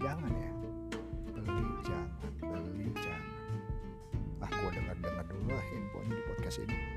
jangan ya. Beli jangan beli jangan. Ah gue dengar dengar dulu lah infonya di podcast ini.